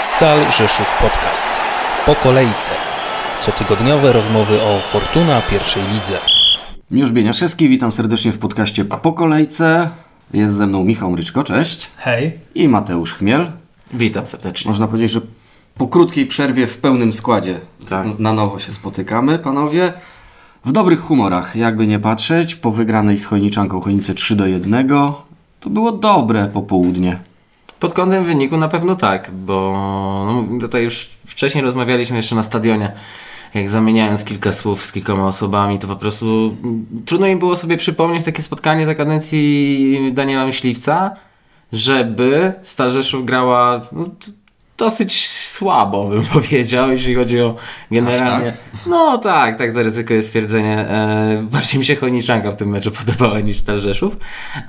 Stal Rzeszów Podcast. Po kolejce. Cotygodniowe rozmowy o Fortuna pierwszej lidze. Miłosz Bieniaszewski, witam serdecznie w podcaście Po kolejce. Jest ze mną Michał Mryczko, cześć. Hej. I Mateusz Chmiel. Witam serdecznie. Można powiedzieć, że po krótkiej przerwie w pełnym składzie Tak. na nowo się spotykamy, panowie. W dobrych humorach, jakby nie patrzeć, po wygranej z Chojniczanką Chojnice 3 do 1, to było dobre popołudnie. Pod kątem wyniku na pewno tak, bo no, tutaj już wcześniej rozmawialiśmy jeszcze na stadionie. Jak zamieniając kilka słów z kilkoma osobami, to po prostu mm, trudno mi było sobie przypomnieć takie spotkanie za kadencji Daniela Myśliwca, żeby Stal Rzeszów grała no, dosyć słabo, bym powiedział, jeśli chodzi o generalnie. No tak, tak zaryzykuję stwierdzenie. E, bardziej mi się Chojniczanka w tym meczu podobała niż Stal Rzeszów,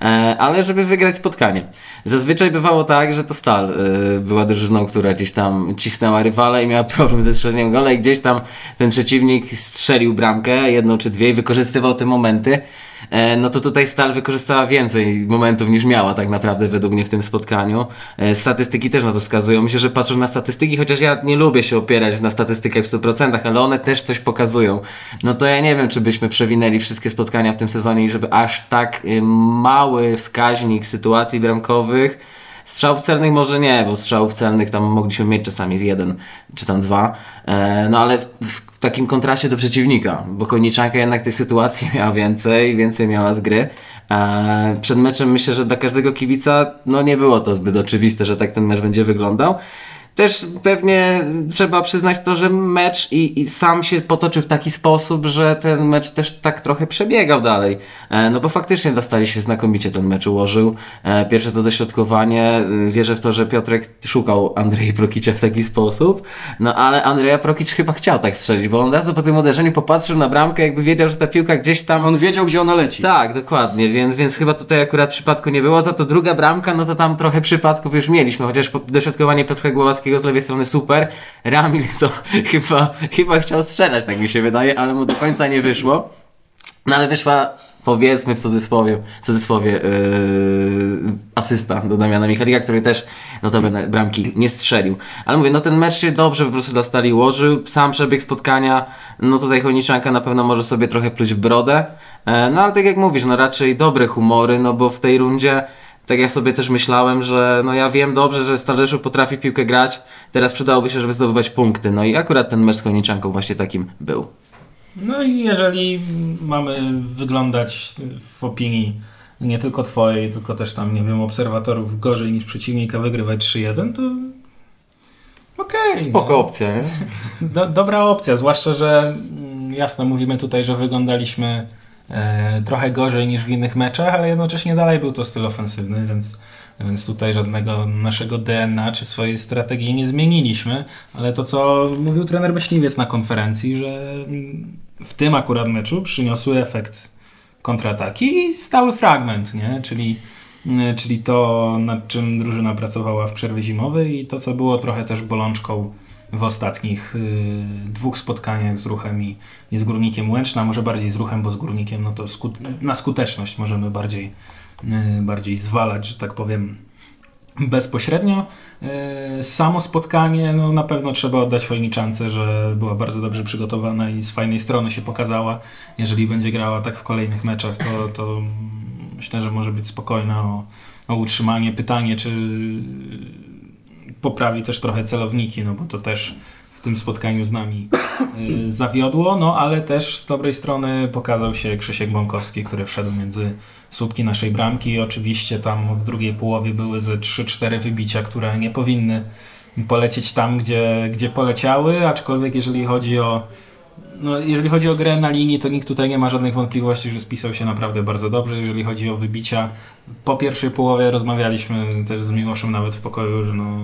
e, ale żeby wygrać spotkanie. Zazwyczaj bywało tak, że to Stal e, była drużyną, która gdzieś tam cisnęła rywala i miała problem ze strzeleniem gola i gdzieś tam ten przeciwnik strzelił bramkę, jedną czy dwie i wykorzystywał te momenty. E, no to tutaj Stal wykorzystała więcej momentów niż miała tak naprawdę według mnie w tym spotkaniu. E, Statystyki też na to wskazują. Myślę, że patrząc na statystyki, chociaż ja nie lubię się opierać na statystykach w 100%, ale one też coś pokazują. No to ja nie wiem, czy byśmy przewinęli wszystkie spotkania w tym sezonie i żeby aż tak y, mały wskaźnik sytuacji bramkowych Strzałów celnych może nie, bo strzałów celnych tam mogliśmy mieć czasami z jeden czy tam dwa. E, no ale w, w takim kontraście do przeciwnika, bo Koniczanka jednak tej sytuacji miała więcej, więcej miała z gry. E, przed meczem myślę, że dla każdego kibica no nie było to zbyt oczywiste, że tak ten mecz będzie wyglądał. Też pewnie trzeba przyznać to, że mecz i, i sam się potoczył w taki sposób, że ten mecz też tak trochę przebiegał dalej. E, no bo faktycznie dostali się znakomicie ten mecz ułożył. E, pierwsze to dośrodkowanie. y, Wierzę w to, że Piotrek szukał Andrzeja Prokicia w taki sposób. No ale Andrzeja Prokic chyba chciał tak strzelić, bo on od razu po tym uderzeniu popatrzył na bramkę, jakby wiedział, że ta piłka gdzieś tam On wiedział, gdzie ona leci. tak, dokładnie, więc, więc chyba tutaj akurat przypadku nie było. Za to druga bramka, no to tam trochę przypadków już mieliśmy, chociaż dośrodkowanie Piotra Głowackiego z lewej strony super. Ramil to chyba, chyba chciał strzelać, tak mi się wydaje, ale mu do końca nie wyszło. No ale wyszła, powiedzmy w cudzysłowie, w cudzysłowie yy, asysta do Damiana Michalika, który też notabene bramki nie strzelił. Ale mówię, no ten mecz się dobrze po prostu dla Stali ułożył. Sam przebieg spotkania, no tutaj Chojniczanka na pewno może sobie trochę pluć w brodę. E, no ale tak jak mówisz, no raczej dobre humory, no bo w tej rundzie tak jak sobie też myślałem, że no ja wiem dobrze, że Stal Rzeszów potrafi piłkę grać, teraz przydałoby się, żeby zdobywać punkty. No i akurat ten mecz z właśnie takim był. No i jeżeli mamy wyglądać w opinii nie tylko twojej, tylko też tam, nie wiem, obserwatorów gorzej niż przeciwnika wygrywać 3-1, to okej. Spoko opcja, nie? Do, dobra opcja, zwłaszcza, że mm, jasno mówimy tutaj, że wyglądaliśmy trochę gorzej niż w innych meczach, ale jednocześnie dalej był to styl ofensywny, więc, więc tutaj żadnego naszego DNA czy swojej strategii nie zmieniliśmy, ale to co mówił trener Myśliwiec na konferencji, że w tym akurat meczu przyniosły efekt kontrataki i stały fragment, nie? Czyli, mm, czyli to, nad czym drużyna pracowała w przerwie zimowej i to, co było trochę też bolączką w ostatnich y, dwóch spotkaniach z ruchem i, i z górnikiem Łęczna, może bardziej z ruchem, bo z górnikiem no to na skuteczność możemy bardziej, y, bardziej zwalać, że tak powiem, bezpośrednio. Y, samo spotkanie, no na pewno trzeba oddać Chojniczance, że była bardzo dobrze przygotowana i z fajnej strony się pokazała. Jeżeli będzie grała tak w kolejnych meczach, to, to myślę, że może być spokojna o, o utrzymanie. Pytanie, czy poprawi też trochę celowniki, no bo to też w tym spotkaniu z nami y, zawiodło, no ale też z dobrej strony pokazał się Krzysiek Bąkowski, który wszedł między słupki naszej bramki. I oczywiście tam w drugiej połowie były ze 3-4 wybicia, które nie powinny polecieć tam, gdzie, gdzie poleciały, aczkolwiek jeżeli chodzi o no, jeżeli chodzi o grę na linii, to nikt tutaj nie ma żadnych wątpliwości, że spisał się naprawdę bardzo dobrze. Jeżeli chodzi o wybicia, po pierwszej połowie rozmawialiśmy też z Miłoszem nawet w pokoju, że no,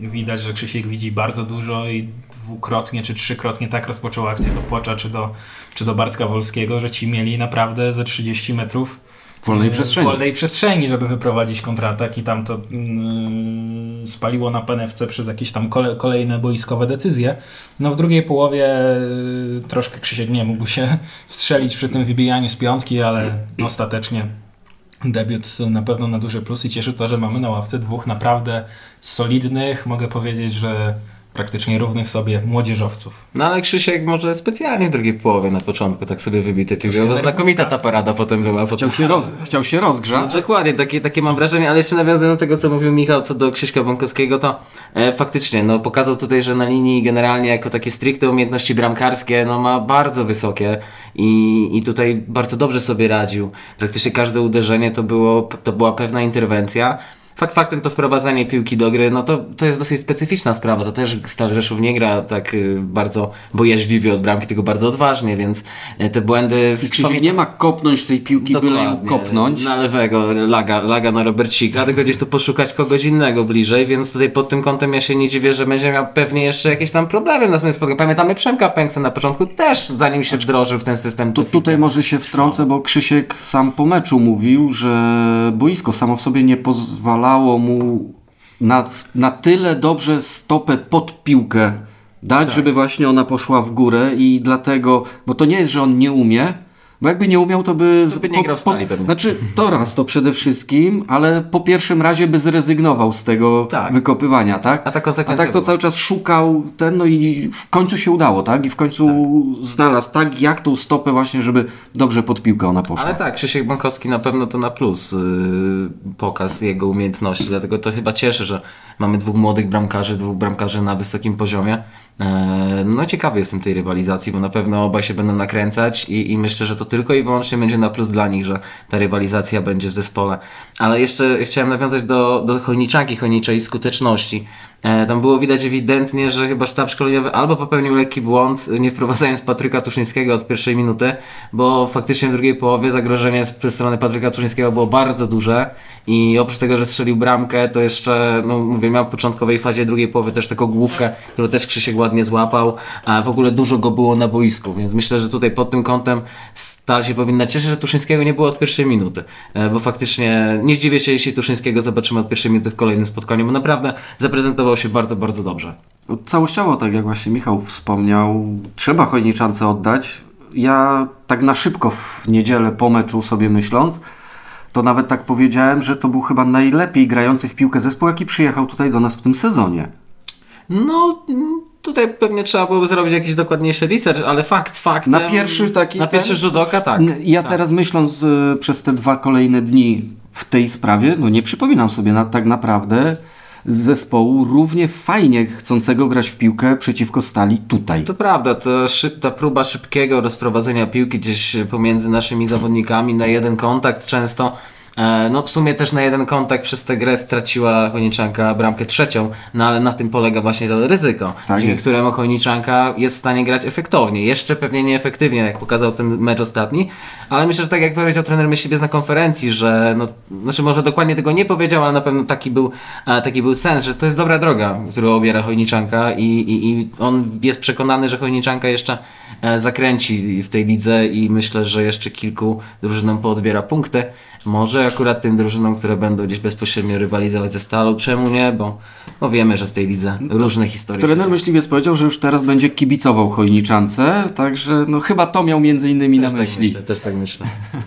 widać, że Krzysiek widzi bardzo dużo i dwukrotnie czy trzykrotnie tak rozpoczął akcję do Płocza czy do, czy do Bartka Wolskiego, że ci mieli naprawdę ze 30 metrów Wolnej e, przestrzeni. wolnej przestrzeni, żeby wyprowadzić kontratak i tam to mm, spaliło na penewce przez jakieś tam kole, kolejne boiskowe decyzje. No w drugiej połowie y, troszkę Krzysiek nie mógł się strzelić przy tym wybijaniu z piątki, ale ostatecznie debiut na pewno na duży plus i cieszy to, że mamy na ławce dwóch naprawdę solidnych, mogę powiedzieć, że praktycznie równych sobie młodzieżowców. No ale Krzysiek może specjalnie w drugiej połowie na początku tak sobie wybił te piłki, bo znakomita ta parada potem była. Chciał się, roz, chciał się No, rozgrzać. dokładnie, takie, takie mam wrażenie, ale jeszcze nawiązując do tego, co mówił Michał co do Krzyśka Bąkowskiego, to e, faktycznie, no pokazał tutaj, że na linii generalnie jako takie stricte umiejętności bramkarskie, no ma bardzo wysokie i, i tutaj bardzo dobrze sobie radził. Praktycznie każde uderzenie to, było, to była pewna interwencja. Fakt faktem to wprowadzanie piłki do gry, no to, to jest dosyć specyficzna sprawa. To też Stal Rzeszów nie gra tak y, bardzo bojaźliwie od bramki, tylko bardzo odważnie, więc y, te błędy... w- I Krzysiek pamiętam- nie ma kopnąć tej piłki, byle ją Dokładnie. kopnąć. Na lewego, laga, laga na Robercika, tylko gdzieś tu poszukać kogoś innego bliżej, więc tutaj pod tym kątem ja się nie dziwię, że będzie miał pewnie jeszcze jakieś tam problemy w następnym spotkaniu. Pamiętamy Przemka Pęksa na początku też, zanim się wdrożył w ten system. Tu, tutaj może się wtrącę, bo Krzysiek sam po meczu mówił, że boisko samo w sobie nie pozwalało mu na, na tyle dobrze stopę pod piłkę dać, Tak. żeby właśnie ona poszła w górę i dlatego, bo to nie jest, że on nie umie, bo jakby nie umiał, to by... z- by nie grał w Stali pewnie. Znaczy, to raz to przede wszystkim, ale po pierwszym razie by zrezygnował z tego Tak. wykopywania, tak? A ta A tak to cały czas szukał ten, no i w końcu się udało, tak? I w końcu znalazł tak, jak tą stopę właśnie, żeby dobrze pod piłkę ona poszła. Ale tak, Krzysiek Bąkowski na pewno to na plus yy, pokaz jego umiejętności, dlatego to chyba cieszy, że mamy dwóch młodych bramkarzy, dwóch bramkarzy na wysokim poziomie. Eee, no ciekawy jestem tej rywalizacji, bo na pewno obaj się będą nakręcać i, i myślę, że to tylko i wyłącznie będzie na plus dla nich, że ta rywalizacja będzie w zespole. Ale jeszcze chciałem nawiązać do, do Chojniczanki, Chojniczej skuteczności. E, Tam było widać ewidentnie, że chyba sztab szkoleniowy albo popełnił lekki błąd, nie wprowadzając Patryka Tuszyńskiego od pierwszej minuty, bo faktycznie w drugiej połowie zagrożenie ze strony Patryka Tuszyńskiego było bardzo duże i oprócz tego, że strzelił bramkę, to jeszcze, no mówię, miał w początkowej fazie drugiej połowy też taką główkę, którą też Krzysiek ładnie złapał, a w ogóle dużo go było na boisku, więc myślę, że tutaj pod tym kątem Stal się powinna cieszyć, że Tuszyńskiego nie było od pierwszej minuty, e, bo faktycznie nie zdziwię się, jeśli Tuszyńskiego zobaczymy od pierwszej minuty w kolejnym spotkaniu, bo naprawdę zaprezentował się bardzo, bardzo dobrze. No, Całościowo, tak jak właśnie Michał wspomniał, trzeba Chojniczance oddać. Ja tak na szybko w niedzielę po meczu sobie myśląc, to nawet tak powiedziałem, że to był chyba najlepiej grający w piłkę zespół, jaki przyjechał tutaj do nas w tym sezonie. No, tutaj pewnie trzeba byłoby zrobić jakiś dokładniejszy research, ale fakt, fakt. Na pierwszy taki Na pierwszy ten- rzut oka, tak. Ja tak. teraz myśląc y, przez te dwa kolejne dni w tej sprawie, no nie przypominam sobie na, tak naprawdę zespołu równie fajnie chcącego grać w piłkę przeciwko Stali tutaj. To prawda, to szyb, ta próba szybkiego rozprowadzenia piłki gdzieś pomiędzy naszymi zawodnikami na jeden kontakt często. E, No w sumie też na jeden kontakt przez tę grę straciła Chojniczanka bramkę trzecią, no ale na tym polega właśnie to ryzyko, Tak dzięki jest. któremu Chojniczanka jest w stanie grać efektownie. Jeszcze pewnie nieefektywnie, jak pokazał ten mecz ostatni, ale myślę, że tak jak powiedział trener Myśliwiec na konferencji, że no, znaczy może dokładnie tego nie powiedział, ale na pewno taki był, e, taki był sens, że to jest dobra droga, którą obiera Chojniczanka i, i, i on jest przekonany, że Chojniczanka jeszcze e, zakręci w tej lidze i myślę, że jeszcze kilku drużynom poodbiera punkty. Może akurat tym drużynom, które będą gdzieś bezpośrednio rywalizować ze Stalą, czemu nie, bo, bo wiemy, że w tej lidze różne historie Trener myśliwiec powiedział, że już teraz będzie kibicował Chojniczance, także no chyba to miał między innymi na Też tak myśli. myślę, też tak myślę.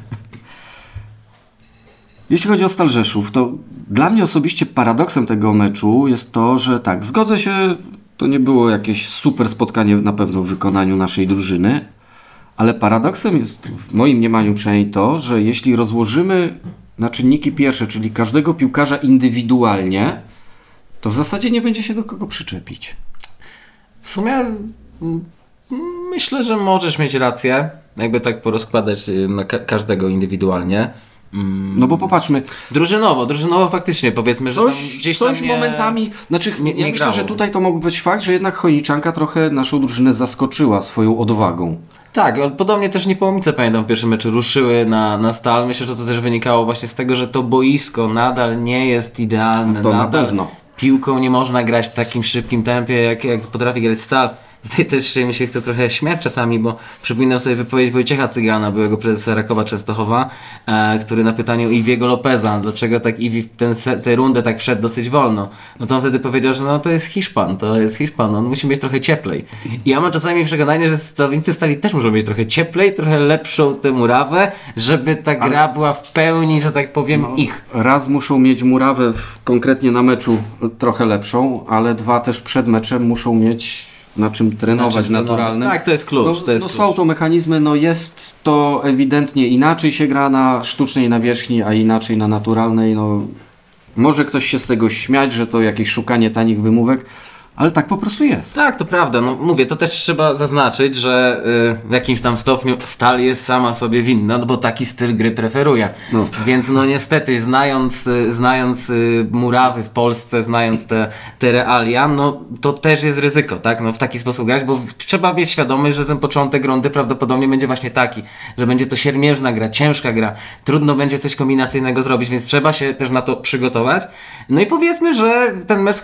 Jeśli chodzi o Stal Rzeszów, to dla mnie osobiście paradoksem tego meczu jest to, że tak, zgodzę się, to nie było jakieś super spotkanie na pewno w wykonaniu naszej drużyny, ale paradoksem jest w moim mniemaniu przynajmniej to, że jeśli rozłożymy na czynniki pierwsze, czyli każdego piłkarza indywidualnie, to w zasadzie nie będzie się do kogo przyczepić. W sumie mm, myślę, że możesz mieć rację, jakby tak porozkładać y, na ka- każdego indywidualnie. Mm, No bo popatrzmy, Drużynowo, drużynowo faktycznie powiedzmy, że tam Coś, gdzieś coś tam nie... momentami, znaczy nie- ja nie myślę, grało. że tutaj to mógł być fakt, że jednak Chojniczanka trochę naszą drużynę zaskoczyła swoją odwagą. Tak, podobnie też Niepołomice, pamiętam, w pierwszym meczu ruszyły na, na stal. Myślę, że to też wynikało właśnie z tego, że to boisko nadal nie jest idealne. To na nadal pewno. Piłką nie można grać w takim szybkim tempie, jak, jak potrafi grać stal. Tutaj też mi się chce trochę śmiać czasami, bo przypominam sobie wypowiedź Wojciecha Cygana, byłego prezesa Rakowa Częstochowa, e, który na pytaniu Iwiego Lopeza, dlaczego tak Iwi w ten, tę rundę tak wszedł dosyć wolno, no to on wtedy powiedział, że no to jest Hiszpan, to jest Hiszpan, on musi mieć trochę cieplej. I ja mam czasami przekonanie, że zawodnicy stali też muszą mieć trochę cieplej, trochę lepszą tę murawę, żeby ta gra była w pełni, że tak powiem, No. ich. Raz muszą mieć murawę w, konkretnie na meczu trochę lepszą, ale dwa też przed meczem muszą mieć na czym trenować Znaczy, naturalnym. Tak, to jest klucz. No, to jest no klucz. są to mechanizmy, no jest to ewidentnie inaczej się gra na sztucznej nawierzchni, a inaczej na naturalnej. No, może ktoś się z tego śmiać, że to jakieś szukanie tanich wymówek, ale tak po prostu jest. Tak, to prawda. No, mówię, to też trzeba zaznaczyć, że y, w jakimś tam stopniu Stal jest sama sobie winna, no bo taki styl gry preferuje. No. Więc no niestety, znając, y, znając y, murawy w Polsce, znając te, te realia, no to też jest ryzyko, tak? No w taki sposób grać, bo trzeba mieć świadomość, że ten początek rundy prawdopodobnie będzie właśnie taki, że będzie to siermierzna gra, ciężka gra, trudno będzie coś kombinacyjnego zrobić, więc trzeba się też na to przygotować. No i powiedzmy, że ten mecz z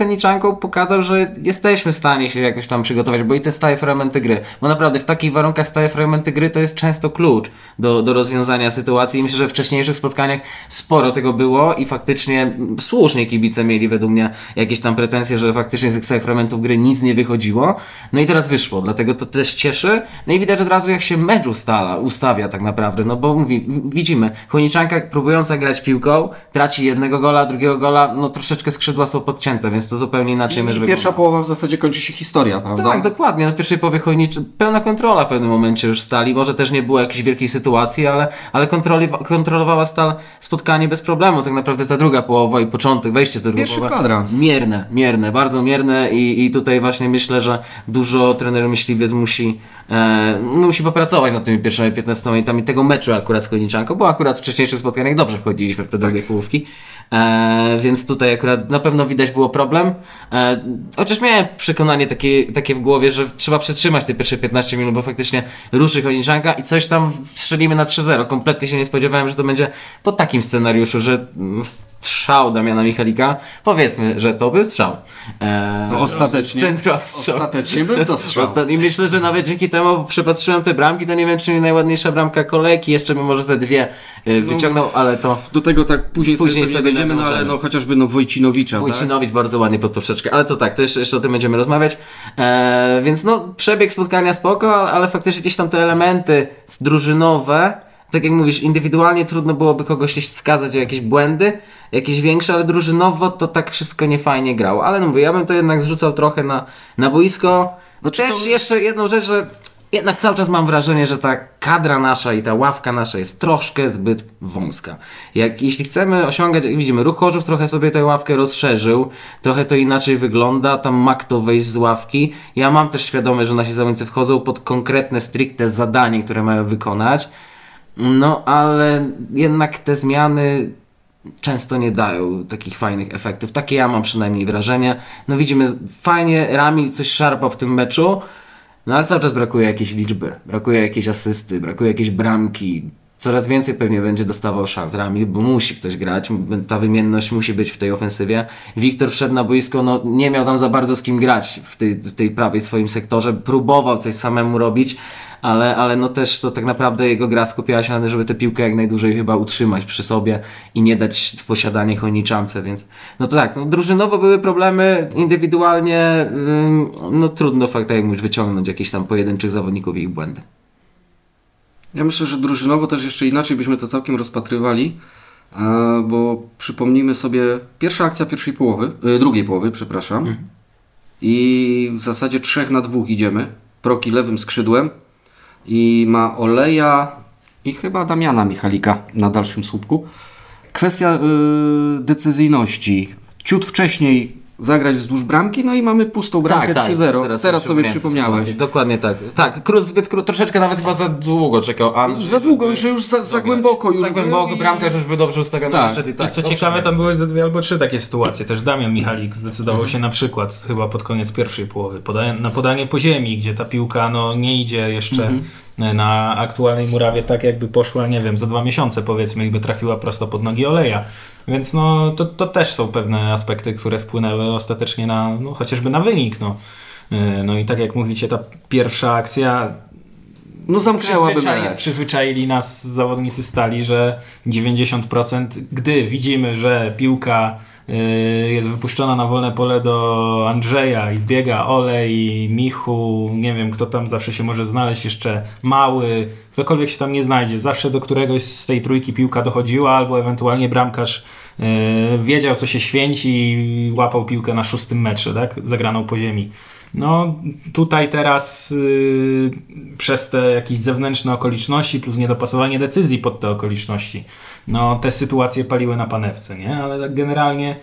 pokazał, że jesteśmy w stanie się jakoś tam przygotować, bo i te stałe fragmenty gry, bo naprawdę w takich warunkach stałe fragmenty gry to jest często klucz do, do rozwiązania sytuacji. I myślę, że w wcześniejszych spotkaniach sporo tego było i faktycznie słusznie kibice mieli według mnie jakieś tam pretensje, że faktycznie z tych stałych fragmentów gry nic nie wychodziło, no i teraz wyszło, dlatego to też cieszy, no i widać od razu jak się mecz ustala, ustawia tak naprawdę, no bo mówi, widzimy, Choniczanka próbująca grać piłką, traci jednego gola, drugiego gola, no troszeczkę skrzydła są podcięte, więc to zupełnie inaczej mecz I pierwsza połowa w zasadzie kończy się historia, prawda? Tak, dokładnie. No w pierwszej połowie Chojniczy pełna kontrola w pewnym momencie już stali. Może też nie było jakiejś wielkiej sytuacji, ale, ale kontroli, kontrolowała stal spotkanie bez problemu. Tak naprawdę ta druga połowa i początek, wejście do drugiej połowy. kwadrans. Mierne, mierne, bardzo mierne i, i tutaj właśnie myślę, że dużo trener myśliwiec musi, e, musi popracować nad tymi pierwszymi 15 minutami tego meczu akurat z Chojniczanką, bo akurat w wcześniejszych spotkaniach dobrze wchodziliśmy w te drugie połówki. E, więc tutaj akurat na pewno widać było problem. E, chociaż miałem przekonanie takie, takie w głowie, że trzeba przetrzymać te pierwsze 15 minut, bo faktycznie ruszy Chojniczanka i coś tam strzelimy na 3-0. Kompletnie się nie spodziewałem, że to będzie po takim scenariuszu, że mm, strzał Damiana Michalika. Powiedzmy, że to był strzał. E, No, ostatecznie, Centrostrzał. ostatecznie był to strzał. I myślę, że nawet dzięki temu przepatrzyłem te bramki, to nie wiem, czy najładniejsza bramka kolejki, jeszcze bym może ze dwie y, wyciągnął, ale to Do tego tak później, Później sobie, sobie dojdziemy, no ale no chociażby no Wojcinowicza, tak? Wójcinowicz bardzo ładnie pod poprzeczkę, ale to tak, to jeszcze, jeszcze o tym będziemy rozmawiać. E, więc no, przebieg spotkania spoko, ale, ale faktycznie gdzieś tam te elementy drużynowe, tak jak mówisz, indywidualnie trudno byłoby kogoś wskazać o jakieś błędy, jakieś większe, ale drużynowo to tak wszystko niefajnie grało. Ale no mówię, ja bym to jednak zrzucał trochę na, na boisko. Znaczy Też to- jeszcze jedną rzecz, że jednak cały czas mam wrażenie, że ta kadra nasza i ta ławka nasza jest troszkę zbyt wąska. Jak, jeśli chcemy osiągać, jak widzimy, ruch Chorzów trochę sobie tę ławkę rozszerzył, trochę to inaczej wygląda, tam ma kto wejść z ławki. Ja mam też świadomość, że nasi zawodnicy wchodzą pod konkretne, stricte zadanie, które mają wykonać. No, ale jednak te zmiany często nie dają takich fajnych efektów. Takie ja mam przynajmniej wrażenie. No widzimy, fajnie Ramil coś szarpał w tym meczu, no ale cały czas brakuje jakiejś liczby, brakuje jakiejś asysty, brakuje jakiejś bramki. Coraz więcej pewnie będzie dostawał szans Ramil, bo musi ktoś grać, ta wymienność musi być w tej ofensywie. Wiktor wszedł na boisko, no nie miał tam za bardzo z kim grać w tej, w tej prawej swoim sektorze, próbował coś samemu robić, ale, ale no też to tak naprawdę jego gra skupiała się na tym, żeby tę piłkę jak najdłużej chyba utrzymać przy sobie i nie dać w posiadanie Chojniczance, więc no to tak, no, drużynowo były problemy, indywidualnie no trudno fakt, tak jak mówisz, wyciągnąć jakichś tam pojedynczych zawodników i ich błędy. Ja myślę, że drużynowo też jeszcze inaczej byśmy to całkiem rozpatrywali, e, bo przypomnijmy sobie pierwsza akcja pierwszej połowy, e, drugiej połowy, przepraszam. I w zasadzie trzech na dwóch idziemy. Proki lewym skrzydłem i ma Oleja i chyba Damiana Michalika na dalszym słupku. Kwestia y, decyzyjności. Ciut wcześniej zagrać wzdłuż bramki, no i mamy pustą bramkę 3-0. Teraz, sobie przypomniałem tę przypomniałeś. Dokładnie tak. Tak, Kruz zbyt kró, troszeczkę nawet chyba za długo czekał. A, Za długo, że już za, za głęboko już Za głęboko, i- bramkarz już był dobrze ustawiony. Tak. wyszedł i tak. I co ciekawe, tam były ze dwie albo trzy takie sytuacje. Też Damian Michalik zdecydował się na przykład chyba pod koniec pierwszej połowy podaje, na podanie po ziemi, gdzie ta piłka no, nie idzie jeszcze na aktualnej murawie tak, jakby poszła, nie wiem, za dwa miesiące powiedzmy i by trafiła prosto pod nogi oleja. Więc no, to, to też są pewne aspekty, które wpłynęły ostatecznie na, no, chociażby na wynik. No. E, No i tak jak mówicie, ta pierwsza akcja No zamknęłaby Przyzwyczai, mecz. przyzwyczaili nas zawodnicy stali, że 90% gdy widzimy, że piłka jest wypuszczona na wolne pole do Andrzeja i biega Olej, Michu, nie wiem kto tam zawsze się może znaleźć, jeszcze Mały, ktokolwiek się tam nie znajdzie. Zawsze do któregoś z tej trójki piłka dochodziła albo ewentualnie bramkarz y, wiedział co się święci i łapał piłkę na szóstym metrze, tak? zagraną po ziemi. No tutaj teraz y, przez te jakieś zewnętrzne okoliczności plus niedopasowanie decyzji pod te okoliczności, no te sytuacje paliły na panewce, nie? Ale tak generalnie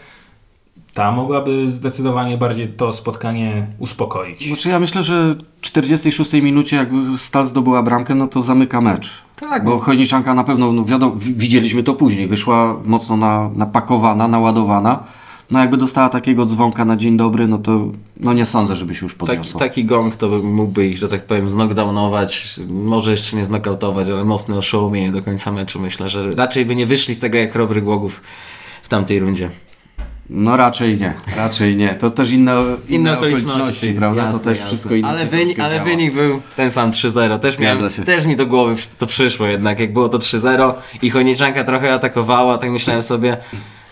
ta mogłaby zdecydowanie bardziej to spotkanie uspokoić. Znaczy ja myślę, że w 46 minucie jakby Stal zdobyła bramkę, no to zamyka mecz. Tak, Bo Chojniczanka na pewno, no wiadomo, wi- widzieliśmy to później, wyszła mocno na, napakowana, naładowana. No jakby dostała takiego dzwonka na dzień dobry, no to no nie sądzę, żeby się już Taki, podniosła. taki gong to by- mógłby ich, że tak powiem, znokdownować, może jeszcze nie znokautować, ale mocne oszołomienie do końca meczu. Myślę, że raczej by nie wyszli z tego jak Robry Głogów w tamtej rundzie. No raczej nie, raczej nie. To też inne, inne, okoliczności, prawda? Jasne, to też jasne. wszystko inne. Ale, wynik, ale wynik był ten sam 3-0. Też, miałem, też mi do głowy to przyszło jednak. Jak było to 3-0 i Chojniczanka trochę atakowała, tak myślałem sobie,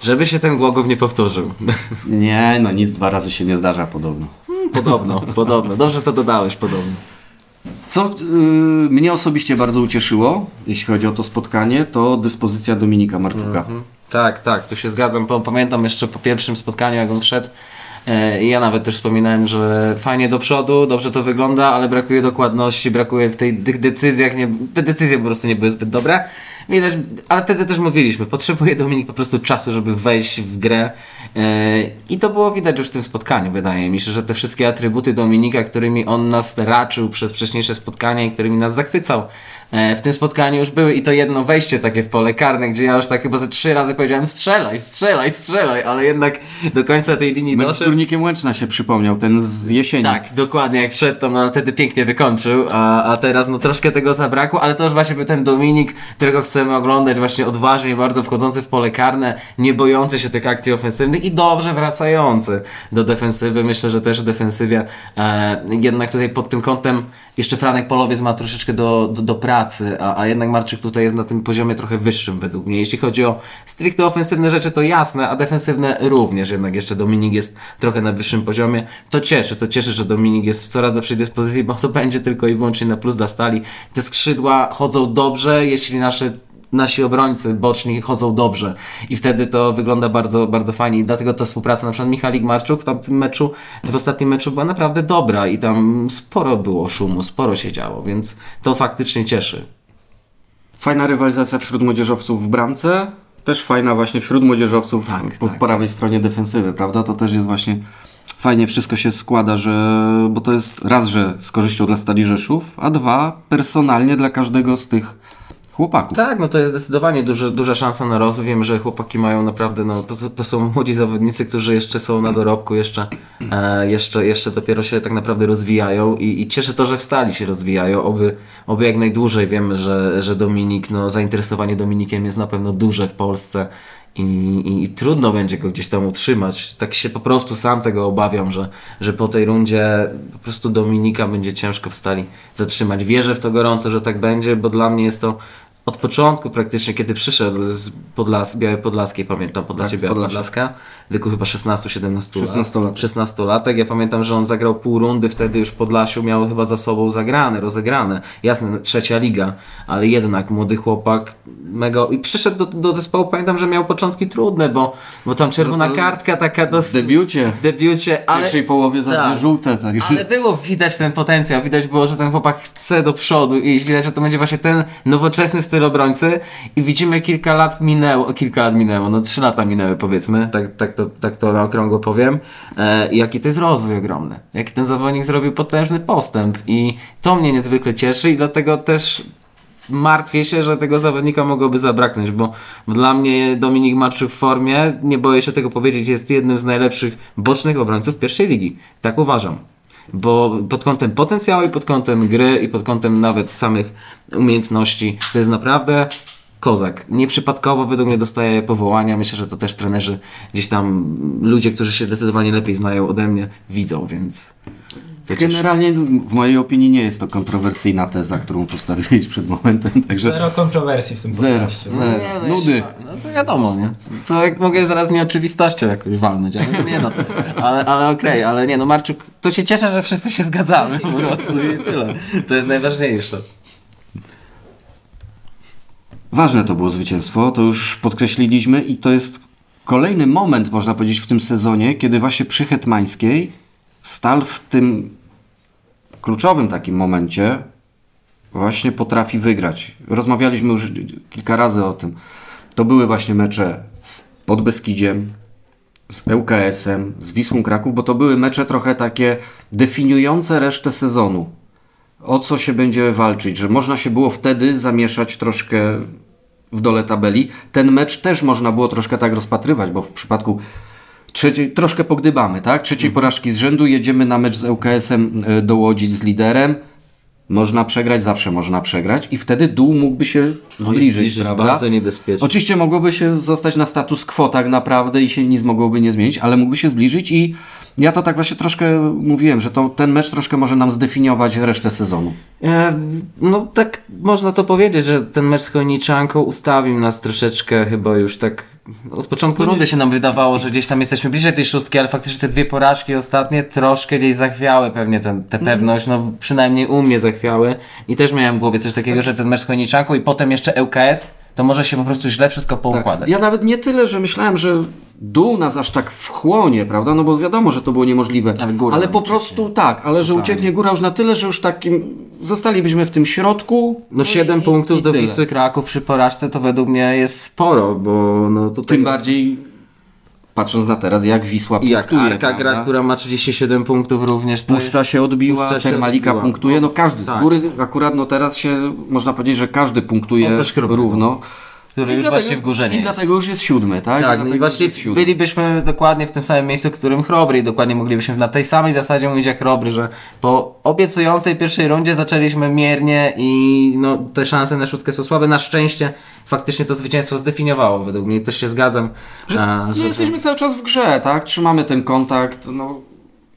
żeby się ten Głogów nie powtórzył. Nie, no nic dwa razy się nie zdarza podobno. podobno, podobno. Dobrze to dodałeś, podobno. Co y, mnie osobiście bardzo ucieszyło, jeśli chodzi o to spotkanie, to dyspozycja Dominika Marczuka. Tak, tak, tu się zgadzam. Pamiętam jeszcze po pierwszym spotkaniu, jak on wszedł. E, Ja nawet też wspominałem, że fajnie do przodu, dobrze to wygląda, ale brakuje dokładności, brakuje w tej, tych decyzjach. Nie, te decyzje po prostu nie były zbyt dobre. Widać, ale wtedy też mówiliśmy, potrzebuje Dominik po prostu czasu, żeby wejść w grę. e, I to było widać już w tym spotkaniu, wydaje mi się, że te wszystkie atrybuty Dominika, którymi on nas raczył przez wcześniejsze spotkania i którymi nas zachwycał, w tym spotkaniu już były. I to jedno wejście takie w pole karne, gdzie ja już tak chyba ze trzy razy powiedziałem strzelaj, strzelaj, strzelaj, ale jednak do końca tej linii doszedł. Górnikiem Łęczna się przypomniał, ten z jesieni. Tak, dokładnie, jak wszedł tam, no ale wtedy pięknie wykończył, a, a teraz no troszkę tego zabrakło, ale to już właśnie był ten Dominik, którego chcemy oglądać, właśnie odważnie, bardzo wchodzący w pole karne, nie bojący się tych akcji ofensywnych i dobrze wracający do defensywy. Myślę, że też w defensywie e, jednak tutaj pod tym kątem jeszcze Franek Polowiec ma troszeczkę do, do, do pracy, a, a jednak Marczyk tutaj jest na tym poziomie trochę wyższym według mnie. Jeśli chodzi o stricte ofensywne rzeczy, to jasne, a defensywne również jednak jeszcze Dominik jest trochę na wyższym poziomie. To cieszy, to cieszy, że Dominik jest w coraz lepszej dyspozycji, bo to będzie tylko i wyłącznie na plus dla stali. Te skrzydła chodzą dobrze, jeśli nasze nasi obrońcy boczni chodzą dobrze i wtedy to wygląda bardzo, bardzo fajnie i dlatego ta współpraca na przykład Michalik Marczuk w tamtym meczu, w ostatnim meczu była naprawdę dobra i tam sporo było szumu, sporo się działo, więc to faktycznie cieszy. Fajna rywalizacja wśród młodzieżowców w bramce, też fajna właśnie wśród młodzieżowców Tak, po tak, prawej stronie defensywy, prawda? To też jest właśnie fajnie wszystko się składa, że bo to jest raz, że z korzyścią dla Stali Rzeszów, a dwa personalnie dla każdego z tych chłopaków. Tak, no to jest zdecydowanie duży, duża szansa na rozwój. Wiem, że chłopaki mają naprawdę, no to, to są młodzi zawodnicy, którzy jeszcze są na dorobku, jeszcze, e, jeszcze, jeszcze dopiero się tak naprawdę rozwijają i, i cieszy to, że w stali się rozwijają, oby, oby jak najdłużej. Wiemy, że, że Dominik, no zainteresowanie Dominikiem jest na pewno duże w Polsce i, i, i trudno będzie go gdzieś tam utrzymać. Tak się po prostu sam tego obawiam, że, że po tej rundzie po prostu Dominika będzie ciężko w stali zatrzymać. Wierzę w to gorąco, że tak będzie, bo dla mnie jest to od początku praktycznie, kiedy przyszedł z Podlas, Białej Podlaskiej, pamiętam, Podlasie Tak, Biała. Podlaska, w wieku chyba 16-17 lat. 16-latek. 16-latek. Ja pamiętam, że on zagrał pół rundy, wtedy już Podlasiu miał chyba za sobą zagrane, rozegrane. Jasne, trzecia liga, ale jednak młody chłopak, mega... I przyszedł do, do zespołu, pamiętam, że miał początki trudne, bo, bo tam czerwona No kartka taka do, W debiucie w debiucie, w ale... pierwszej połowie za tak. dwie żółte, także Ale było widać ten potencjał, widać było, że ten chłopak chce do przodu i widać, że to będzie właśnie ten nowoczesny styl obrońcy i widzimy kilka lat minęło, kilka lat minęło, no trzy lata minęły powiedzmy, tak, tak, to, tak to na okrągło powiem, e, jaki to jest rozwój ogromny, jaki ten zawodnik zrobił potężny postęp i to mnie niezwykle cieszy i dlatego też martwię się, że tego zawodnika mogłoby zabraknąć, bo, dla mnie Dominik Marczuk w formie, nie boję się tego powiedzieć, jest jednym z najlepszych bocznych obrońców pierwszej ligi. Tak uważam. Bo pod kątem potencjału i pod kątem gry i pod kątem nawet samych umiejętności to jest naprawdę kozak. Nieprzypadkowo według mnie dostaje powołania. Myślę, że to też trenerzy gdzieś tam ludzie, którzy się zdecydowanie lepiej znają ode mnie widzą, więc Generalnie w mojej opinii nie jest to kontrowersyjna teza, którą postawiłeś przed momentem, także Zero kontrowersji w tym zero, podcaście. zero. Nie, no nudy. jeszcze- No to wiadomo, nie? To jak mogę zaraz nieoczywistością jakoś walnąć, ale nie no. Ale, ale okej, ale nie no Marczuk, to się cieszę, że wszyscy się zgadzamy po prostu i tyle. To jest najważniejsze. Ważne to było zwycięstwo, to już podkreśliliśmy i to jest kolejny moment, można powiedzieć, w tym sezonie, kiedy właśnie przy Hetmańskiej Stal w tym kluczowym takim momencie właśnie potrafi wygrać. Rozmawialiśmy już kilka razy o tym. To były właśnie mecze z Podbeskidziem, z ŁKS-em, z Wisłą Kraków, bo to były mecze trochę takie definiujące resztę sezonu. O co się będzie walczyć, że można się było wtedy zamieszać troszkę w dole tabeli. Ten mecz też można było troszkę tak rozpatrywać, bo w przypadku trzeciej, troszkę pogdybamy, tak? Trzeciej porażki z rzędu, jedziemy na mecz z ŁKS-em e, do Łodzi z liderem. Można przegrać, zawsze można przegrać i wtedy dół mógłby się zbliżyć, zbliżyć, prawda? bardzo niebezpiecznie. Oczywiście mogłoby się zostać na status quo tak naprawdę i się nic mogłoby nie zmienić, ale mógłby się zbliżyć i ja to tak właśnie troszkę mówiłem, że to, ten mecz troszkę może nam zdefiniować resztę sezonu. E, No tak można to powiedzieć, że ten mecz z Chojniczanką ustawił nas troszeczkę chyba już tak od początku rundy się nam wydawało, że gdzieś tam jesteśmy bliżej tej szóstki, ale faktycznie te dwie porażki ostatnie troszkę gdzieś zachwiały pewnie tę tę pewność, no przynajmniej u mnie zachwiały. I też miałem w głowie coś takiego, że ten mecz z Chojniczanką i potem jeszcze ŁKS, to może się po prostu źle wszystko poukładać. Ja nawet nie tyle, że myślałem, że dół nas aż tak wchłonie, prawda? No bo wiadomo, że to było niemożliwe. Ale góra ale po ucieknie. prostu tak, ale że ucieknie góra już na tyle, że już takim zostalibyśmy w tym środku. No 7 i- punktów i do tyle. Wisły Kraków przy porażce to według mnie jest sporo, bo no tutaj... Tym bardziej patrząc na teraz, jak Wisła I jak punktuje, Arka gra, która ma 37 punktów również, to Puszcza jest... się odbiła, Puszcza Termalika odbiła. punktuje, no każdy z Tak. góry akurat no teraz się można powiedzieć, że każdy punktuje Oprócz Chrobry. Który I już dlatego- właśnie w górze nie I jest. dlatego już jest siódmy, tak? Tak, i już właśnie bylibyśmy dokładnie w tym samym miejscu, w którym Chrobry i dokładnie moglibyśmy na tej samej zasadzie mówić jak Chrobry, że po obiecującej pierwszej rundzie zaczęliśmy miernie i no, te szanse na szóstkę są słabe. Na szczęście faktycznie to zwycięstwo zdefiniowało według mnie, też się zgadzam. a, Nie że to- jesteśmy cały czas w grze, tak? Trzymamy ten kontakt, no...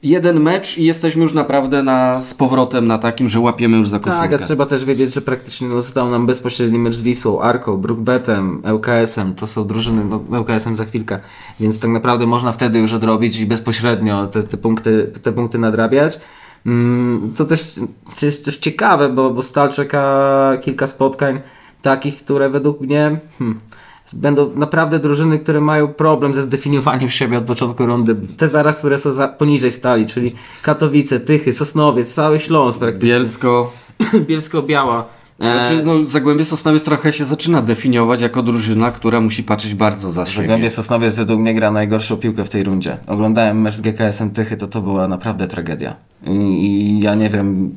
Jeden mecz i jesteśmy już naprawdę na, z powrotem na takim, że łapiemy już za koszulkę. Tak, a trzeba też wiedzieć, że praktycznie no, został nam bezpośredni mecz z Wisłą, Arką, Brookbetem, ŁKS-em. To są drużyny, no, ŁKS-em za chwilkę. Więc tak naprawdę można wtedy już odrobić i bezpośrednio te, te, punkty, te punkty nadrabiać. Mm, Co też jest też ciekawe, bo, bo Stal czeka kilka spotkań takich, które według mnie hmm, będą naprawdę drużyny, które mają problem ze zdefiniowaniem siebie od początku rundy. Te zaraz, które są za, poniżej Stali, czyli Katowice, Tychy, Sosnowiec, cały Śląsk praktycznie. Bielsko. Bielsko-Biała. E, Znaczy, no, Zagłębie Sosnowiec trochę się zaczyna definiować jako drużyna, która musi patrzeć bardzo za siebie. Zagłębie Sosnowiec według mnie gra najgorszą piłkę w tej rundzie. Oglądałem mecz z GKS-em Tychy, to to była naprawdę tragedia. I, ja nie wiem,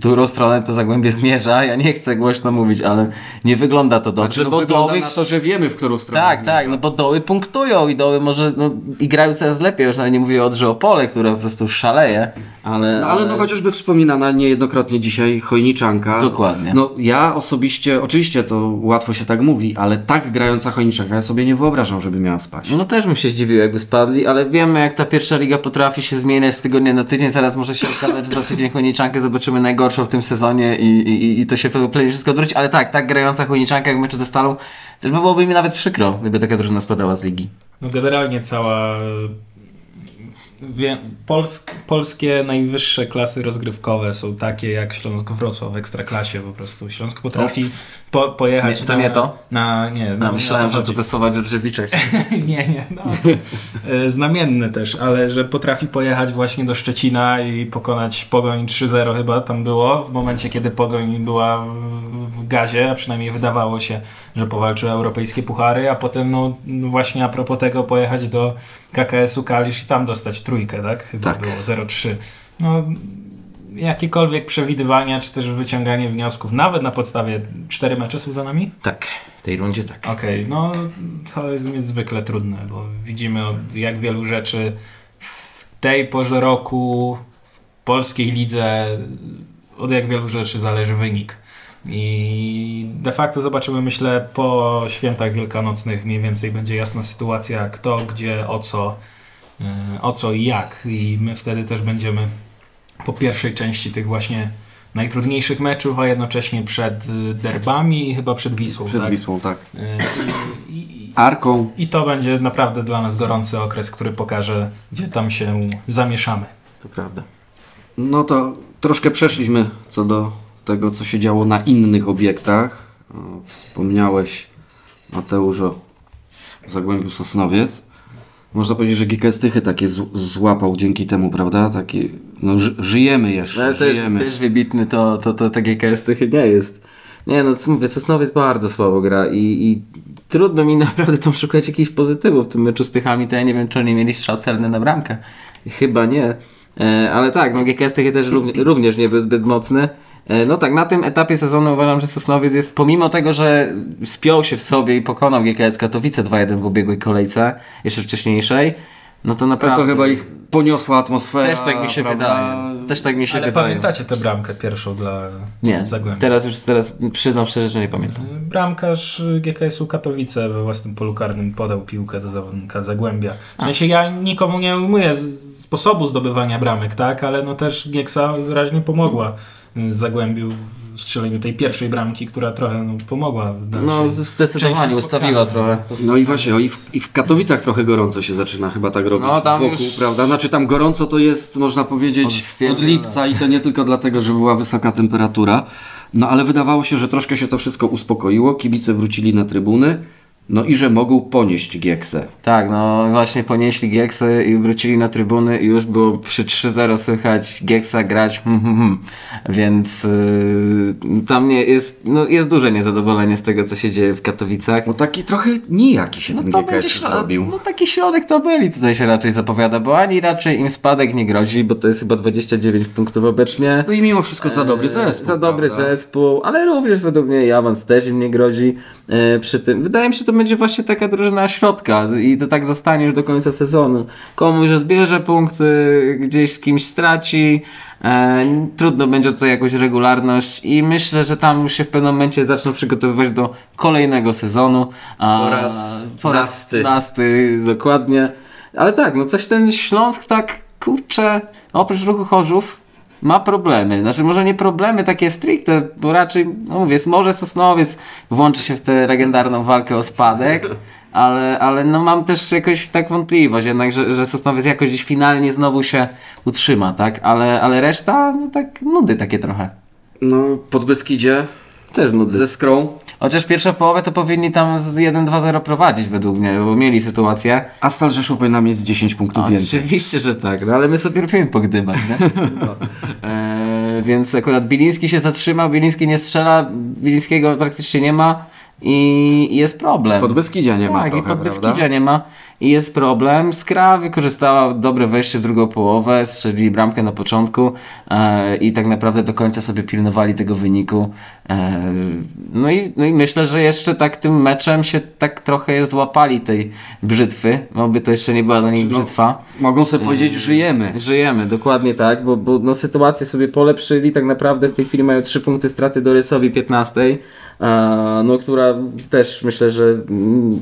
którą stronę to Zagłębie zmierza, ja nie chcę głośno mówić, ale nie wygląda to dobrze, Znaczy, no, bo wygląda doły... na to, że wiemy, w którą stronę Tak, zmierza. tak, no bo doły punktują i doły może no, i grają coraz lepiej, już nawet nie mówię o Odrze Opole, które po prostu szaleje, ale... No, ale no chociażby wspominana niejednokrotnie dzisiaj Chojniczanka. Dokładnie. No ja osobiście, oczywiście to łatwo się tak mówi, ale tak grająca Chojniczanka ja sobie nie wyobrażam, żeby miała spać. No też bym się zdziwił, jakby spadli, ale wiemy, jak ta pierwsza liga potrafi się zmieniać z tygodnia na tydzień. Zaraz może się okazać, za tydzień Chojniczankę zobaczymy najgorszą w tym sezonie i, i, i to się pewnie wszystko odwróci. Ale tak, tak grająca Chojniczanka jak w meczu ze Stalą, też by byłoby mi nawet przykro, gdyby taka drużyna spadała z ligi. No generalnie cała wie, polsk, polskie najwyższe klasy rozgrywkowe są takie jak Śląsk Wrocław w Ekstraklasie po prostu. Śląsk potrafi po, pojechać Nie, to na, nie to? Na, nie, No, myślałem, na że to te słowa Dzierżewicza. nie, nie, no. E, Znamienne też, ale że potrafi pojechać właśnie do Szczecina i pokonać Pogoń 3-0 chyba tam było, w momencie kiedy Pogoń była w- gazie, a przynajmniej wydawało się, że powalczy o europejskie puchary, a potem no właśnie a propos tego pojechać do KKS-u Kalisz i tam dostać trójkę, tak? Chyba Tak. było 0-3. No jakiekolwiek przewidywania, czy też wyciąganie wniosków, nawet na podstawie cztery mecze są za nami? Tak, w tej rundzie tak. Okej, no to jest niezwykle trudne, bo widzimy jak wielu rzeczy w tej porze roku w polskiej lidze od jak wielu rzeczy zależy wynik. I de facto zobaczymy, myślę, po świętach wielkanocnych mniej więcej będzie jasna sytuacja, kto, gdzie, o co, o co i jak. I my wtedy też będziemy po pierwszej części tych właśnie najtrudniejszych meczów, a jednocześnie przed y, derbami i chyba przed Wisłą. Przed tak? Wisłą, tak. Y, I, i, Arką. I to będzie naprawdę dla nas gorący okres, który pokaże, gdzie tam się zamieszamy. To prawda. No to troszkę przeszliśmy co do tego, co się działo na innych obiektach. Wspomniałeś, Mateusz, o Zagłębiu Sosnowiec. Można powiedzieć, że GKS Tychy takie z- złapał dzięki temu, prawda? Taki, no, ży- żyjemy jeszcze, Ale też, żyjemy. też wybitny to, to, to, to GKS Tychy nie jest. Nie no, co mówię, Sosnowiec bardzo słabo gra i, i trudno mi naprawdę tam szukać jakichś pozytywów w tym meczu z Tychami, to ja nie wiem, czy oni mieli strzał celny na bramkę. Chyba nie. E, ale tak, no GKS też równie, również nie był zbyt mocny. E, no tak, na tym etapie sezonu uważam, że Sosnowiec jest, pomimo tego, że spiął się w sobie i pokonał GKS Katowice 2-1 w ubiegłej kolejce, jeszcze wcześniejszej, no to Ale naprawdę... to chyba ich poniosła atmosfera. Też tak mi się prawda? wydaje. Też tak mi się Ale wydaje. pamiętacie tę bramkę pierwszą dla Nie, Zagłębia? teraz już teraz przyznam szczerze, że nie pamiętam. Bramkarz GKS-u Katowice we własnym polu karnym podał piłkę do zawodnika Zagłębia. W sensie ja nikomu nie ujmuję sposobu zdobywania bramek, tak? Ale no też Gieksa wyraźnie pomogła y, Zagłębiu w strzeleniu tej pierwszej bramki, która trochę no, pomogła No zdecydowanie ustawiła trochę. No i właśnie, o, i, w, i w Katowicach trochę gorąco się zaczyna chyba tak robić No, tam wokół, już- prawda? Znaczy tam gorąco to jest, można powiedzieć, Od od, święta, lipca i to nie tylko dlatego, że była wysoka temperatura. No ale wydawało się, że troszkę się to wszystko uspokoiło, kibice wrócili na trybuny, no i że mogą ponieść Gieksę. Tak, no właśnie ponieśli Gieksy i wrócili na trybuny i już było przy 3-0 słychać Gieksa grać, hmm, hmm, hmm. więc yy, tam nie jest, no jest duże niezadowolenie z tego, co się dzieje w Katowicach. No taki trochę nijaki się ten GKS środ- zrobił. No taki środek to byli, tutaj się raczej zapowiada, bo ani raczej im spadek nie grozi, bo to jest chyba 29 punktów obecnie. No i mimo wszystko za dobry zespół. Za dobry prawda? zespół, ale również według mnie i awans też im nie grozi e, przy tym. Wydaje mi się, to będzie właśnie taka drużyna środka i to tak zostanie już do końca sezonu. Komuś odbierze punkty, gdzieś z kimś straci. E, trudno będzie to jakąś regularność i myślę, że tam już się w pewnym momencie zaczną przygotowywać do kolejnego sezonu. A, Po raz po raz nasty. nasty, dokładnie. Ale tak, no coś ten Śląsk tak, kurczę, oprócz ruchu Chorzów ma problemy. Znaczy może nie problemy takie stricte, bo raczej, no mówię, może Sosnowiec włączy się w tę legendarną walkę o spadek, ale, ale no mam też jakoś tak wątpliwość jednak, że, że Sosnowiec jakoś gdzieś finalnie znowu się utrzyma, tak? Ale, ale reszta, no tak nudy takie trochę. No, pod Beskidzie Też nudy. ze Skrą. Chociaż pierwszą połowę to powinni tam z 1-2-0 prowadzić według mnie, bo mieli sytuację. Astal Rzeszów powinna mieć z 10 punktów A, więcej. Oczywiście, że tak, no ale my sobie lubimy pogdybać, nie? No. E, więc akurat Biliński się zatrzymał, Biliński nie strzela, Bilińskiego praktycznie nie ma i jest problem. Pod Beskidzia nie ma tak, trochę, i pod? Beskidzia nie ma i jest problem. Skra wykorzystała dobre wejście w drugą połowę, strzelili bramkę na początku e, i tak naprawdę do końca sobie pilnowali tego wyniku. E, no, i, no i myślę, że jeszcze tak tym meczem się tak trochę złapali tej brzytwy, oby to jeszcze nie była dla nich no- brzytwa. Mogą sobie powiedzieć, żyjemy. Żyjemy, dokładnie tak, bo, bo no, sytuację sobie polepszyli. Tak naprawdę w tej chwili mają 3 punkty straty do Rysowi 15, e, no, która też myślę, że mm,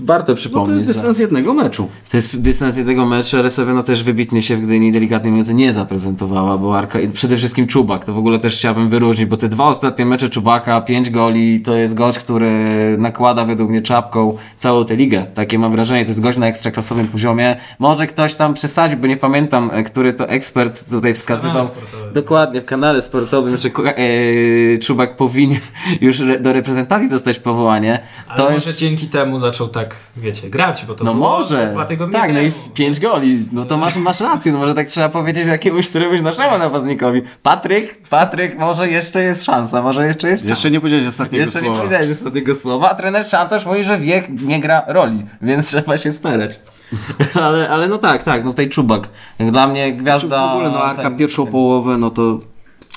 warto No przypomnieć. to jest jednego meczu. to jest dystans jednego meczu, no też wybitnie się w Gdyni delikatnie mówiąc nie zaprezentowała, bo Arka i przede wszystkim Czubak, to w ogóle też chciałbym wyróżnić, bo te dwa ostatnie mecze Czubaka, pięć goli, to jest gość, który nakłada według mnie czapką całą tę ligę. Takie mam wrażenie, to jest gość na ekstraklasowym poziomie. Może ktoś tam przesadził, bo nie pamiętam, e, który to ekspert tutaj wskazywał. Dokładnie, w kanale sportowym, że e, Czubak powinien już re, do reprezentacji dostać powołanie. Ale to może jest... dzięki temu zaczął tak, wiecie, grać, bo to No może. dwa tygodnie Tak, no temu. i z pięć goli. No to masz, masz rację, no może tak trzeba powiedzieć jakiemuś któremuś naszemu napastnikowi. Patryk, Patryk, może jeszcze jest szansa, może jeszcze jest Jeszcze nie powiedziałeś ostatniego Jeszcze nie słowa. powiedziałeś ostatniego słowa, a trener Szantosz mówi, że wiek nie gra roli, więc trzeba się starać. ale, ale no tak, tak, no tutaj Czubak. Jak dla mnie gwiazda... w ogóle no Arka pierwszą połowę, no to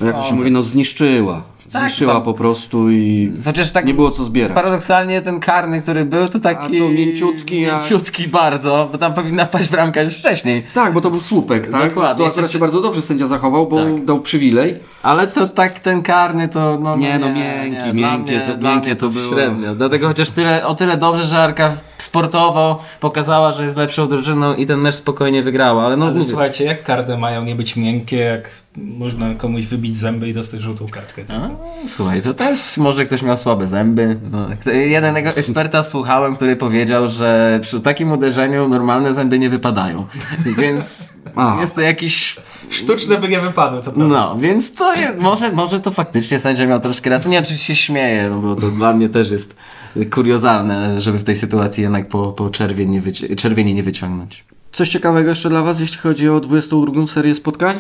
jak się No, mówi, no zniszczyła. Zniszczyła tam- po prostu i Chociaż tak nie było co zbierać. paradoksalnie ten karny, który był, to taki... A to mięciutki, jak- Mięciutki bardzo, bo tam powinna wpaść bramka już wcześniej. Tak, bo to był słupek, tak? Dokładnie. To akurat się bardzo dobrze sędzia zachował, bo Tak. dał przywilej. Ale to tak ten karny to no Nie, no miękki, dla miękkie mnie, to- miękkie to to było. średnio. Dlatego chociaż tyle, o tyle dobrze, że Arka sportowo pokazała, że jest lepszą drużyną i ten mecz spokojnie wygrała, ale no Ale słuchajcie, jak karty mają nie być miękkie, jak można komuś wybić zęby i dostać żółtą kartkę. A, Słuchaj, to też może ktoś miał słabe zęby. No, jednego eksperta słuchałem, który powiedział, że przy takim uderzeniu normalne zęby nie wypadają. Więc A. jest to jakiś. Sztuczne by nie wypadły, to prawda. No, więc to jest. Może, może to faktycznie sędzia miał troszkę rację. Nie, oczywiście się śmieję, no bo to dla mnie też jest kuriozalne, żeby w tej sytuacji jednak po, po czerwień nie wyci- czerwieni nie wyciągnąć. Coś ciekawego jeszcze dla Was, jeśli chodzi o 22 serię spotkań?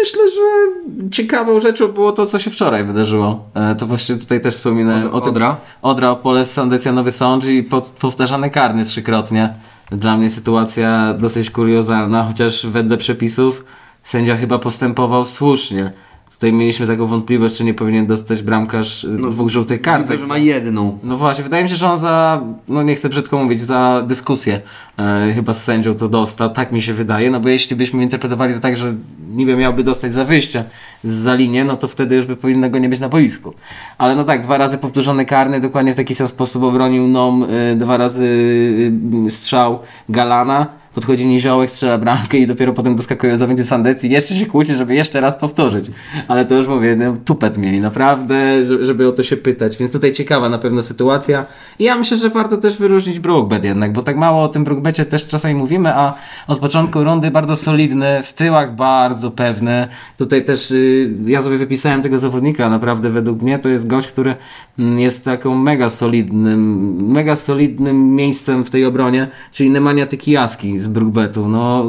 Myślę, że ciekawą rzeczą było to, co się wczoraj wydarzyło. E, to właśnie tutaj też wspominałem Od- o tym. Odra? Odra Opole, Sandecja Nowy Sądz i powtarzany karny trzykrotnie. Dla mnie sytuacja dosyć kuriozalna, chociaż wedle przepisów sędzia chyba postępował słusznie. Tutaj mieliśmy taką wątpliwość, czy nie powinien dostać bramkarz no, dwóch żółtych Widzę, kartek. że ma jedną. No właśnie, wydaje mi się, że on za, no nie chcę brzydko mówić, za dyskusję e, chyba z sędzią to dostał, tak mi się wydaje, no bo jeśli byśmy interpretowali to tak, że niby miałby dostać za wyjście za linię, no to wtedy już by powinno go nie być na boisku. Ale no tak, dwa razy powtórzony karny, dokładnie w taki sam sposób obronił Nom, e, dwa razy e, strzał Galana, podchodzi Niziołek, strzela bramkę i dopiero potem doskakuje zawodnicy Sandecji. Jeszcze się kłóci, żeby jeszcze raz powtórzyć. Ale to już mówię, no, tupet mieli, naprawdę, żeby, o to się pytać. Więc tutaj ciekawa na pewno sytuacja. I ja myślę, że warto też wyróżnić Brookbet jednak, bo tak mało o tym Brookbecie też czasami mówimy, a od początku rundy bardzo solidny, w tyłach bardzo pewny. Tutaj też y, ja sobie wypisałem tego zawodnika, naprawdę według mnie to jest gość, który mm, jest taką mega solidnym, mega solidnym miejscem w tej obronie, czyli Nemanja Tykijaski z Brookbetu. No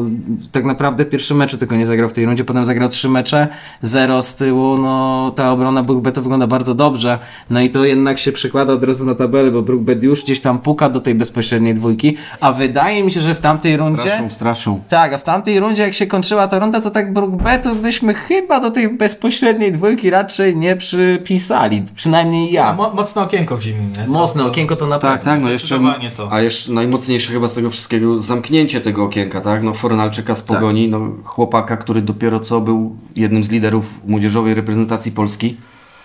tak naprawdę pierwszy mecz tylko nie zagrał w tej rundzie, potem zagrał trzy mecze, zero z tyłu, no ta obrona Brookbetu wygląda bardzo dobrze, no i to jednak się przekłada od razu na tabelę, bo Brookbet już gdzieś tam puka do tej bezpośredniej dwójki, a wydaje mi się, że w tamtej rundzie... Straszą, straszą. Tak, a w tamtej rundzie, jak się kończyła ta runda, to tak Brookbetu byśmy chyba do tej bezpośredniej dwójki raczej nie przypisali. Przynajmniej ja. Mo mocne okienko w zimie? Mocne okienko to naprawdę. Tak, tak, no jeszcze, a jeszcze najmocniejsze chyba z tego wszystkiego zamknięcie tego okienka, tak? No Fornalczyka z Pogoni, no chłopaka, który dopiero co był jednym z liderów młodzieżowej reprezentacji Polski.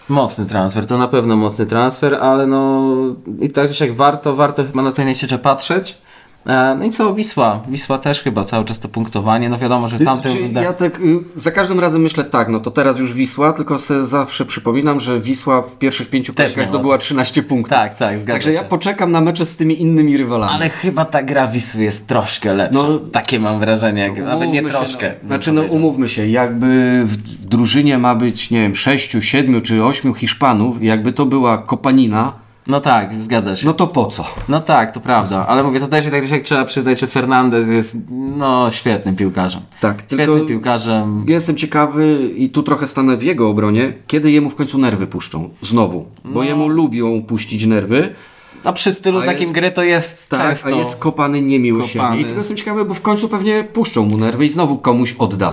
Mocny transfer, to na pewno mocny transfer, ale no i tak jak warto, warto chyba na tej najściecze patrzeć. E, No i co, Wisła. Wisła też chyba cały czas to punktowanie. No wiadomo, że tamten... Czyli ja tak y, za każdym razem myślę tak, no to teraz już Wisła, tylko sobie zawsze przypominam, że Wisła w pierwszych pięciu kolejkach zdobyła 13 punktów. Tak, tak, zgadza Także się. ja poczekam na mecze z tymi innymi rywalami. Ale chyba ta gra Wisły jest troszkę lepsza. No- Takie mam wrażenie, jak, nawet nie się, troszkę. No, znaczy, no umówmy się, jakby w, w drużynie ma być, nie wiem, sześciu, siedmiu czy ośmiu Hiszpanów, jakby to była kopanina, No tak, zgadza się. no to po co? No tak, to prawda, ale mówię, to też tak jak trzeba przyznać, że Fernandez jest no świetnym piłkarzem. Tak, Świetnym tylko piłkarzem. jestem ciekawy i tu trochę stanę w jego obronie, kiedy jemu w końcu nerwy puszczą. Znowu. Bo jemu lubią puścić nerwy, No przy stylu A takim jest- gry to jest tak, często... a jest kopany niemiłosiernie. Kopany. I tylko jestem ciekawy, bo w końcu pewnie puszczą mu nerwy i znowu komuś odda.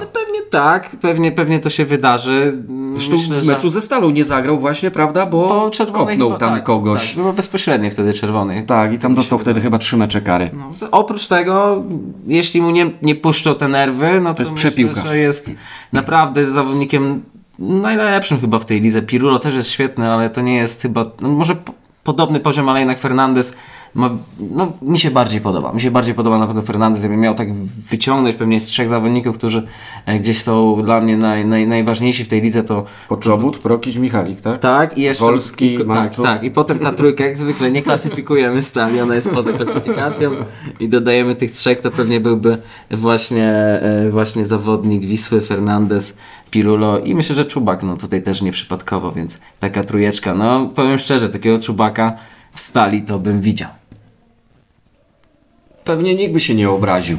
Tak, pewnie, pewnie to się wydarzy. Zresztą Myślę, w meczu ze Stalą nie zagrał właśnie, prawda? Bo, czerwonej kopnął chyba, tam tak, kogoś. Tak, było bezpośrednie wtedy czerwony. Tak, i tam dostał wtedy chyba trzy mecze kary. No, to oprócz tego, jeśli mu nie, nie puszczą te nerwy, no to, jest myślę, przepiłkarz. że jest naprawdę zawodnikiem najlepszym chyba w tej lidze. Pirulo też jest świetny, ale to nie jest chyba, no może po, podobny poziom, ale jednak Fernandez ma, no, mi się bardziej podoba. Mi się bardziej podoba na pewno Fernandez. Jakbym miał tak wyciągnąć pewnie z trzech zawodników, którzy e, gdzieś są dla mnie naj, naj, najważniejsi w tej lidze, to Poczobut, Prokić, Michalik, tak? tak, i jeszcze. Wolski, i, tak, tak, i potem ta trójka, jak zwykle, nie klasyfikujemy stali, ona jest poza klasyfikacją i dodajemy tych trzech, to pewnie byłby właśnie, e, właśnie zawodnik Wisły, Fernandez, Pirulo i myślę, że Czubak, no tutaj też nieprzypadkowo, więc taka trójeczka. No powiem szczerze, takiego Czubaka w stali to bym widział. Pewnie nikt by się nie obraził.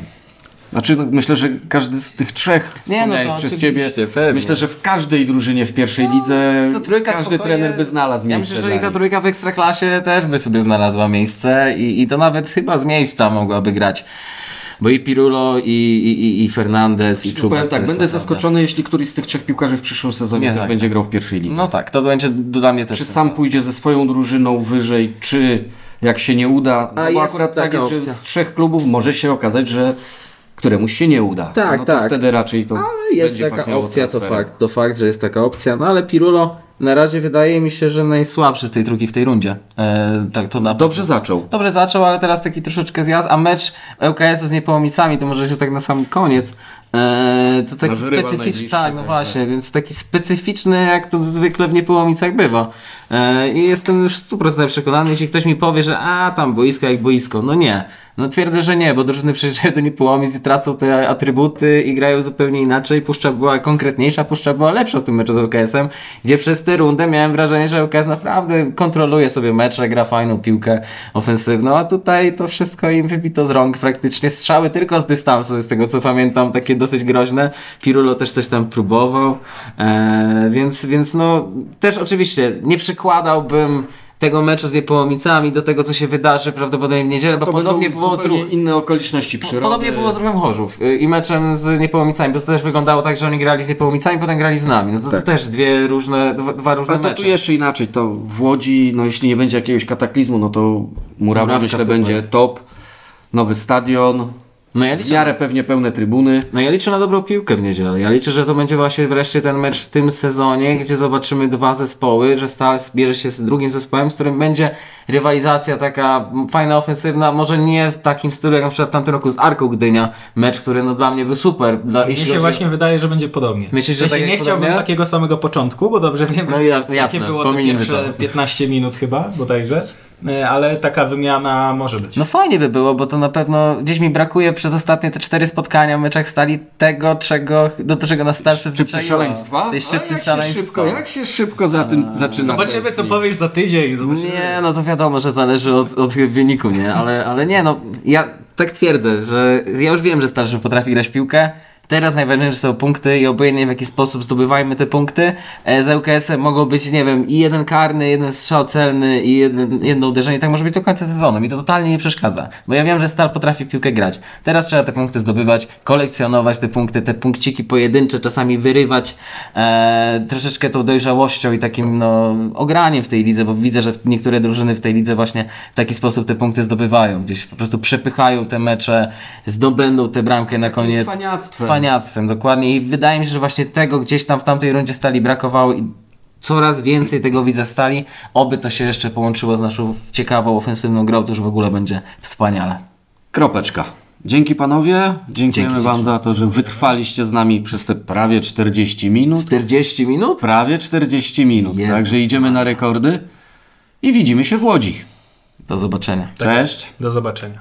Znaczy, no, myślę, że każdy z tych trzech Nie, no to przez ciebie, pewnie. myślę, że w każdej drużynie w pierwszej lidze To trójka każdy spokojnie- trener by znalazł Ja miejsce myślę, że i ta trójka w Ekstraklasie też by sobie znalazła miejsce i, i to nawet chyba z miejsca mogłaby grać. bo i Pirulo, i, i, i Fernandez, i Czubak. Tak, będę naprawdę- zaskoczony, jeśli któryś z tych trzech piłkarzy w przyszłym sezonie Nie, też tak, będzie tak. grał w pierwszej lidze. No tak, to będzie dla mnie też... czy sam pójdzie ze swoją drużyną wyżej, czy jak się nie uda. No A bo jest akurat tak jest, że opcja. z trzech klubów może się okazać, że któremuś się nie uda. Tak, no tak. wtedy raczej to Ale jest taka opcja, to fakt, to fakt, że jest taka opcja. No ale Pirulo na razie wydaje mi się, że najsłabszy z tej trójki w tej rundzie. E, tak to na Dobrze zaczął. Dobrze zaczął, ale teraz taki troszeczkę zjazd, a mecz ŁKS-u z Niepołomicami, to może się tak na sam koniec, e, to taki specyficzny, tak, no tak, właśnie, więc taki specyficzny, jak to zwykle w Niepołomicach bywa. E, I jestem już 100% przekonany, jeśli ktoś mi powie, że a, tam boisko jak boisko, no nie. No twierdzę, że nie, bo drużyny przyjeżdżają do Niepołomic i tracą te atrybuty i grają zupełnie inaczej. Puszcza była konkretniejsza, Puszcza była lepsza w tym meczu z ŁKS-em, gdzie przez tę rundę miałem wrażenie, że ŁKS naprawdę kontroluje sobie mecze, gra fajną piłkę ofensywną, a tutaj to wszystko im wybito z rąk praktycznie. Strzały tylko z dystansu, z tego co pamiętam, takie dosyć groźne. Pirulo też coś tam próbował, e, więc, więc no też oczywiście nie przykładałbym tego meczu z Niepołomicami do tego, co się wydarzy prawdopodobnie w niedzielę, bo To podobnie było z inne okoliczności przyrody. Podobnie było z Ruchem Chorzów y, i meczem z Niepołomicami, bo to też wyglądało tak, że oni grali z Niepołomicami, potem grali z nami. No to, to też dwie różne, dwa, dwa różne Ale to mecze. tu jeszcze inaczej, to w Łodzi, no jeśli nie będzie jakiegoś kataklizmu, no to Murawa Murawka myślę super. będzie top, nowy stadion, No ja w liczę, miarę pewnie pełne trybuny. no ja liczę na dobrą piłkę w niedzielę. Ja liczę, że to będzie właśnie wreszcie ten mecz w tym sezonie, gdzie zobaczymy dwa zespoły, że Stal zbierze się z drugim zespołem, z którym będzie rywalizacja taka fajna, ofensywna, może nie w takim stylu jak na przykład w tamtym roku z Arką Gdynia, mecz, który no dla mnie był super. Dla, Mi jeśli się chodzi- właśnie wydaje, że będzie podobnie. Myślisz, że W sensie tak nie chciałbym podobnie? takiego samego początku, bo dobrze wiem, No ja- jakie jasne, było te pominiemy pierwsze to. 15 minut chyba, bodajże. E, Ale taka wymiana może być. No fajnie by było, bo to na pewno gdzieś mi brakuje przez ostatnie te cztery spotkania w meczach stali tego, czego, do czego nas start Szczypty przyzwyczaiła. szaleństwa? Tej A szczypty jak się szaleństwa. szybko, jak się szybko za tym zaczyna Zobaczymy, co powiesz za tydzień. Zobaczymy. Nie, no to wiadomo, że zależy od, od wyniku, nie? Ale, ale nie, no ja tak twierdzę, że ja już wiem, że starszy potrafi grać w piłkę. Teraz najważniejsze są punkty i obojętnie w jaki sposób zdobywajmy te punkty. E, Z ŁKS-em mogą być, nie wiem, i jeden karny, jeden strzał celny i jeden, jedno uderzenie. Tak może być do końca sezonu. Mi to totalnie nie przeszkadza. Bo ja wiem, że Stal potrafi piłkę grać. Teraz trzeba te punkty zdobywać, kolekcjonować te punkty, te punkciki pojedyncze, czasami wyrywać e, troszeczkę tą dojrzałością i takim no, ograniem w tej lidze, bo widzę, że niektóre drużyny w tej lidze właśnie w taki sposób te punkty zdobywają. Gdzieś po prostu przepychają te mecze, zdobędą tę bramkę na koniec. cwaniactwem. Cwaniactwem, dokładnie. I wydaje mi się, że właśnie tego gdzieś tam w tamtej rundzie stali brakowało i coraz więcej tego widzę stali. Oby to się jeszcze połączyło z naszą ciekawą, ofensywną grą, to już w ogóle będzie wspaniale. Kropeczka. Dzięki panowie, dziękujemy Dzięki, wam za to, że wytrwaliście z nami przez te prawie 40 minut. 40 minut? Prawie 40 minut, Jezus także idziemy na rekordy i widzimy się w Łodzi. Do zobaczenia. Cześć. Do zobaczenia.